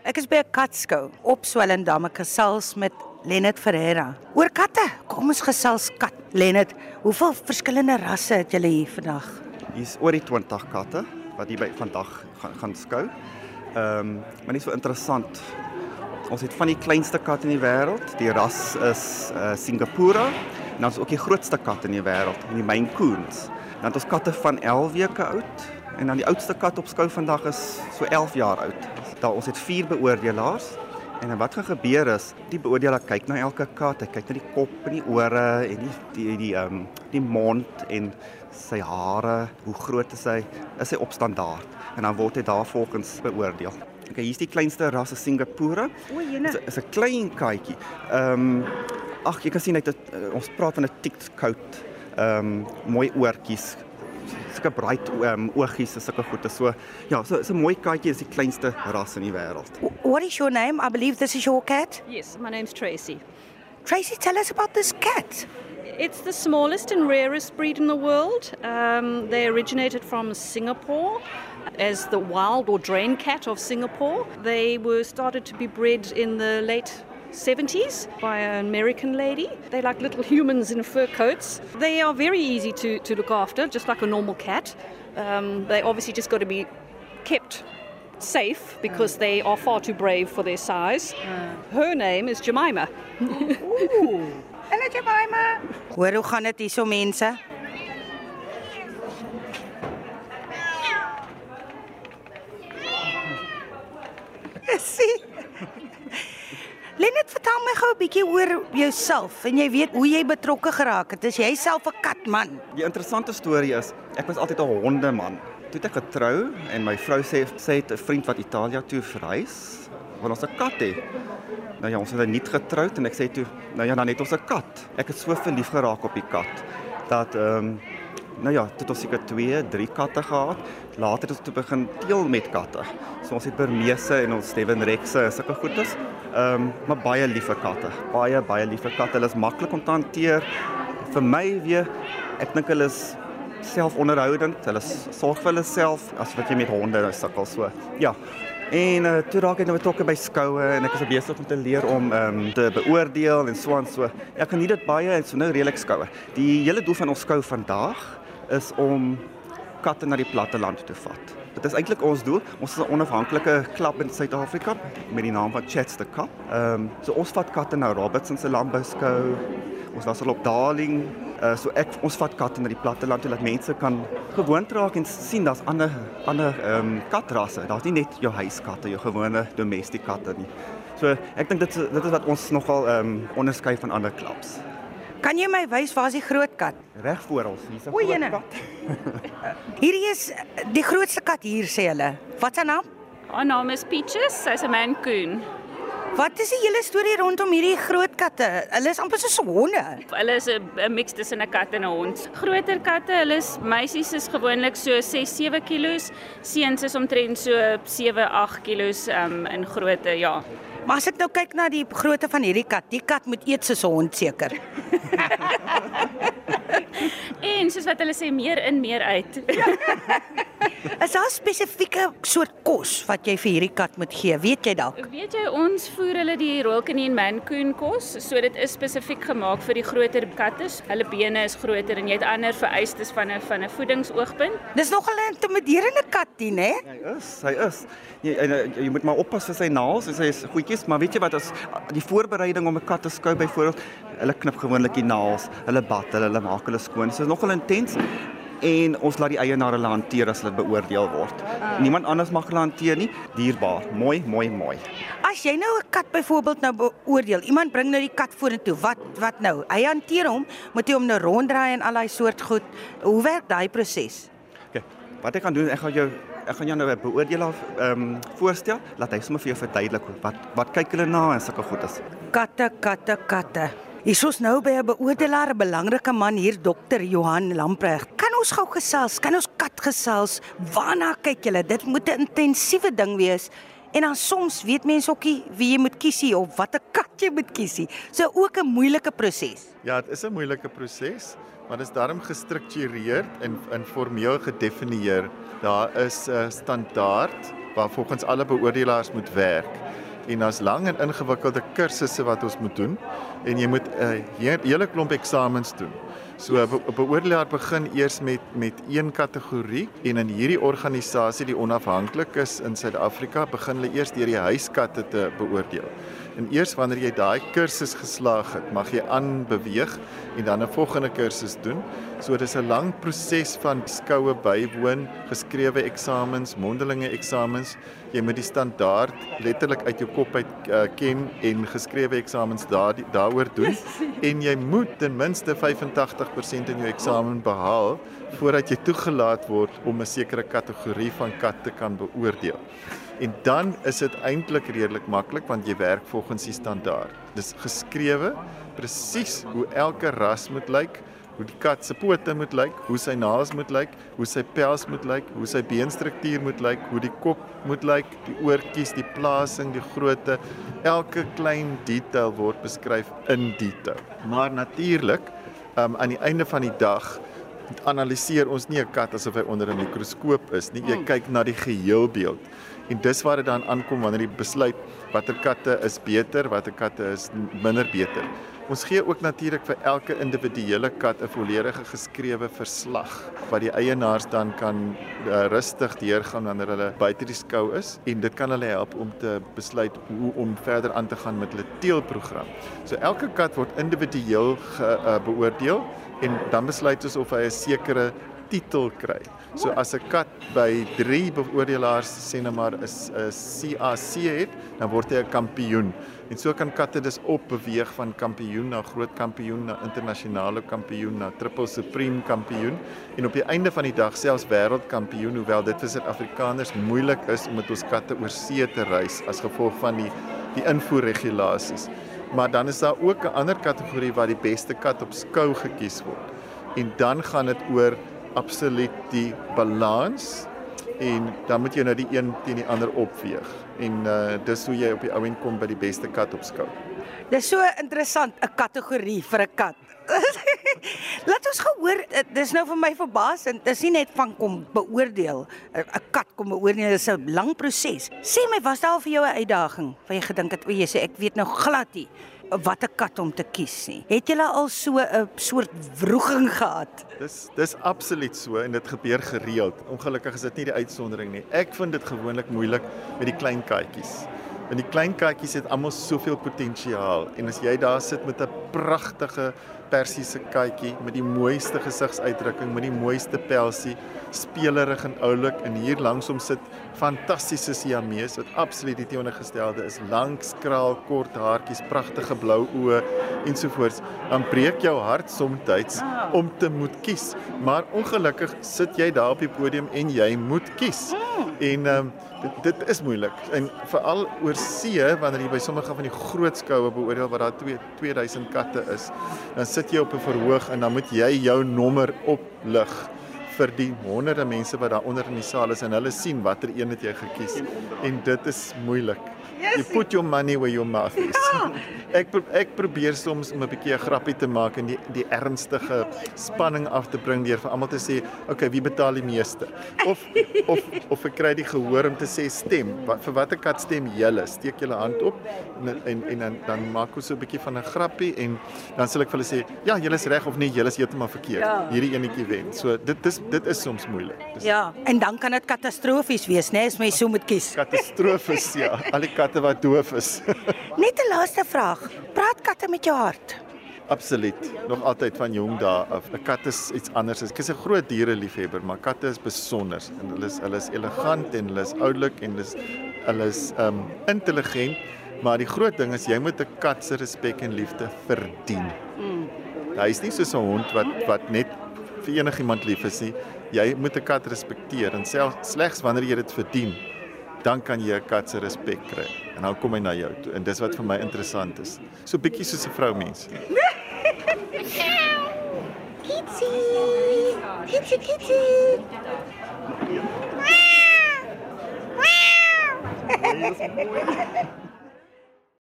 Ek is by 'n katskou op Swellendam ek gesels met Lenet Ferreira. Oor katte. Kom ons gesels kat. Lenet, hoeveel verskillende rasse het julle hier vandag? Hier's oor die 20 katte wat hier by vandag gaan gaan skou. Ehm, um, maar nie so interessant. Ons het van die kleinste kat in die wêreld. Die ras is uh Singapura. En is ook die grootste kat in die wêreld, die Maine Coons. Dan het ons katte van 11 weke oud en dan die oudste kat op skou vandag is so 11 jaar oud. Daar ons het 4 beoordelaars En wat gaan gebeur is die beoordelaar kyk na elke kat, hy kyk na die kop en die ore en die die die ehm um, die mond en sy hare, hoe groot is hy? Is hy op standaard? En dan word hy daarvolgens beoordeel. Okay, hier's die kleinste ras is Singapore. O, jene. Dit is 'n klein katjie. Ehm um, ag, jy kan sien hy het uh, ons praat van 'n thick coat. Ehm um, mooi oortjies, sulke bright um, oogies is sulke goeie. So ja, so 'n mooi katjie is die kleinste ras in die wêreld. What is your name? I believe this is your cat. Yes, my name's Tracy. Tracy, tell us about this cat. It's the smallest and rarest breed in the world. Um, they originated from Singapore as the wild or drain cat of Singapore. They were started to be bred in the late 70s by an American lady. They're like little humans in fur coats. They are very easy to, to look after, just like a normal cat. Um, they obviously just got to be kept safe because they are far too brave for their size. Her name is Jemima. Ooh. Hallo Jemima. Hoor hoe gaan dit hierso mense? Sien. Vertel my gou 'n bietjie oor jouself en jy weet hoe jy betrokke geraak het. Is jy self 'n katman? Die interessante storie is, ek was altyd 'n hondeman. Toe ek getrou en my vrou sê sê het 'n vriend wat Italië toe verhuis, wil ons 'n kat hê. Nou ja, ons het nie getroud en ek sê toe, nou ja, dan het ons 'n kat. Ek het so verlief geraak op die kat dat ehm um, nou ja, het ons seker 2, 3 katte gehad. Later het ons toe begin teel met katte. So ons het Burmese en ons Devon Rexe, sulke goedes. Ehm um, maar baie liewe katte. Baie baie liewe katte. Hulle is maklik om te hanteer. Vir my weer, ek dink hulle is selfonderhoudend. Hulle sorg vir hulle self as wat jy met honde nou sukkel so. Ja. En uh, toe raak ek nou betrokke by skoue en ek is besig om te leer om ehm um, te beoordeel en so aan so. Ek geniet dit baie en so nou redelik skoue. Die hele doel van ons skou vandag is om katte na die platte land toe vat. Dit is eintlik ons doel. Ons is 'n onafhanklike klub in Suid-Afrika met die naam van Chats the Cup. Ehm um, so ons vat katte na Robertson se landbouskou. Ons was al op Darling. Uh, so ek ons vat katte na die platte land toe dat mense kan gewoond raak en sien daar's ander ander ehm um, katrasse. Daar's nie net jou huiskatte, jou gewone domestiese katte nie. So ek dink dit dit is wat ons nogal ehm um, onderskei van ander klubs. Kan jy my wys waar is die groot kat? Reg voor ons, hier's 'n groot jene. kat. Hierdie is die grootste kat hier sê hulle. Wat se naam? Haar naam is Peaches, sy's 'n mancoon. Wat is die hele storie rondom hierdie groot katte? Hulle is amper soos honde. Hulle is 'n mix tussen 'n kat en 'n hond. Groter katte, hulle is meisies is gewoonlik so 6-7 kg, seuns is omtrent so 7-8 kg um, in grootte, ja. Maar as ek nou kyk na die grootte van hierdie kat, die kat moet eet soos 'n hond seker. En soos wat hulle sê, meer in, meer uit. Is daar spesifieke soort kos wat jy vir hierdie kat moet gee? Weet jy dalk? Weet jy, ons voer hulle die Royal Canin Mancoon kos, so dit is spesifiek gemaak vir die groter katte. Hulle bene is groter en jy het ander vereistes van 'n van 'n voedingsoogpunt. Dis nogal 'n intimiderende kat die, né? Hy is, hy is. Jy en, uh, jy moet maar oppas vir sy naels en sy goedjies, maar weet jy wat as die voorbereiding om 'n kat te skou byvoorbeeld, hulle knip gewoonlik die naels, hulle bad, hulle, hulle maak hulle skoon. So dit is nogal intens en ons laat die eienaar hulle hanteer as hulle beoordeel word. Niemand anders mag hulle hanteer nie. Dierbaar, mooi, mooi, mooi. As jy nou 'n kat byvoorbeeld nou beoordeel, iemand bring nou die kat vorentoe. Wat wat nou? Hy hanteer hom, moet jy hom nou ronddraai en al daai soort goed. Hoe werk daai proses? Okay. Wat ek gaan doen, ek gaan jou ek gaan jou nou 'n beoordelaar ehm um, voorstel, laat hy sommer vir jou verduidelik wat wat kyk hulle na en sulke goedes. Katte, katte, katte. Hier is nou by 'n beoordelaar, 'n belangrike man hier, dokter Johan Lamprecht. Ons gou gesels? Kan ons kat gesels? Waarna kyk julle? Dit moet 'n intensiewe ding wees. En dan soms weet mense ook nie wie jy moet kies nie of watter kat jy moet kies nie. So ook 'n moeilike proses. Ja, dit is 'n moeilike proses, maar dit is daarom gestruktureerd en in formeel gedefinieer. Daar is 'n uh, standaard waar volgens alle beoordelaars moet werk. En daar's lang en ingewikkelde kursusse wat ons moet doen en jy moet 'n uh, hele klomp eksamens doen. So beoordelaar begin eers met met een kategorie en in hierdie organisasie die onafhanklik is in Suid-Afrika begin hulle eers deur die huiskatte te beoordeel. En eers wanneer jy daai kursus geslaag het, mag jy aanbeweeg en dan 'n volgende kursus doen. So dis 'n lang proses van skoue bywoon, geskrewe eksamens, mondelinge eksamens. Jy moet die standaard letterlik uit jou kop uit uh, ken en geskrewe eksamens daar daaroor doen en jy moet ten minste 85% in jou eksamen behaal voordat jy toegelaat word om 'n sekere kategorie van kat te kan beoordeel. En dan is dit eintlik redelik maklik want jy werk volgens die standaard. Dis geskrewe presies hoe elke ras moet lyk, hoe die kat se pote moet lyk, hoe sy naels moet lyk, hoe sy pels moet lyk, hoe sy beenstruktuur moet lyk, hoe die kop moet lyk, die oortjies, die plasing, die grootte, elke klein detail word beskryf in detail. Maar natuurlik, um, aan die einde van die dag analiseer ons nie 'n kat asof hy onder 'n mikroskoop is nie. Jy hmm. kyk na die geheelbeeld. En dis waar dit dan aankom wanneer jy besluit watter katte is beter, watter katte is minder beter. Ons gee ook natuurlik vir elke individuele kat 'n volledige geskrewe verslag wat die eienaars dan kan uh, rustig deurgaan wanneer hulle buite die skou is en dit kan hulle help om te besluit hoe om verder aan te gaan met hulle teelprogram. So elke kat word individueel ge, uh, beoordeel en dan besluit ons of hy 'n sekere titel kry. So as 'n kat by 3 beoordelaars sê net maar is 'n CAC het, dan word hy 'n kampioen. En so kan katte dus op beweeg van kampioen na groot kampioen na internasionale kampioen na triple supreme kampioen en op die einde van die dag selfs wêreldkampioen hoewel dit vir Suid-Afrikaners moeilik is om met ons katte oor see te reis as gevolg van die die invoerregulasies. Maar dan is daar ook 'n ander kategorie waar die beste kat op skou gekies word. En dan gaan dit oor absoluut die balans en dan moet jy nou die een teen die ander opweeg. En uh dis hoe jy op die ou end kom by die beste kat op skou. Dis so interessant 'n kategorie vir 'n kat. Laat ons gehoor, eh, dis nou vir my verbasend. Dis nie net van kom beoordeel 'n kat kom beoordeel, dis 'n lang proses. Sê my, was daar vir jou 'n uitdaging? Wat jy gedink het, o, jy sê ek weet nou glad nie watter kat om te kies nie. Het jy al so 'n soort wroging gehad? Dis dis absoluut so en dit gebeur gereeld. Ongelukkig is dit nie die uitsondering nie. Ek vind dit gewoonlik moeilik met die klein katjies. Want die klein katjies het almal soveel potensiaal en as jy daar sit met 'n pragtige persiese katjie met die mooiste gesigsuitdrukking, met die mooiste pelsie, spelerig en oulik en hier langs hom sit fantastiese siamees wat absoluut die teenoorgestelde is. Lank, skraal, kort haartjies, pragtige blou oë ensovoorts. Dan breek jou hart soms om te moet kies. Maar ongelukkig sit jy daar op die podium en jy moet kies. En ehm um, dit, dit is moeilik. En veral oor see wanneer jy by sommige van die groot skoue beoordeel waar daar 2 2000 katte is, dan sit jy op 'n verhoog en dan moet jy jou nommer oplig vir die honderde mense wat daar onder in die saal is en hulle sien watter een het jy gekies en dit is moeilik. You put your money where your mouth is. Ja. Ek ek probeer soms om 'n bietjie 'n grappie te maak en die die ernstige spanning af te bring deur vir almal te sê, "Oké, okay, wie betaal die meeste?" Of of of ek kry die gehoor om te sê, "Stem, wat vir watter kat stem julle? Steek julle hand op." En en, en dan dan maak ons so 'n bietjie van 'n grappie en dan sal ek vir hulle sê, "Ja, julle is reg of nee, julle is heeltemal verkeerd. Ja. Hierdie enetjie wen." So dit is dit is soms moeilik. Dis, ja, en dan kan dit katastrofies wees, né, nee, as mens so moet kies. Katastrofies, ja. Al die katte wat doof is. Net 'n laaste vraag. Praat katte met jou hart? Absoluut. Nog altyd van jong dae af. 'n Kat is iets anders. Ek is 'n groot diereliefhebber, maar katte is besonder en hulle is hulle is elegant en hulle is oulik en hulle is hulle is um intelligent, maar die groot ding is jy moet 'n kat se respek en liefde verdien. Mm. Hy is nie soos 'n hond wat wat net vir enigiemand lief is nie. Jy moet 'n kat respekteer en self slegs wanneer jy dit verdien, dan kan jy 'n kat se respek kry. En dan kom hy na jou toe en dis wat vir my interessant is. So bietjie soos 'n vrou mens. Kitty. Kitty kitty. Wow. Wow.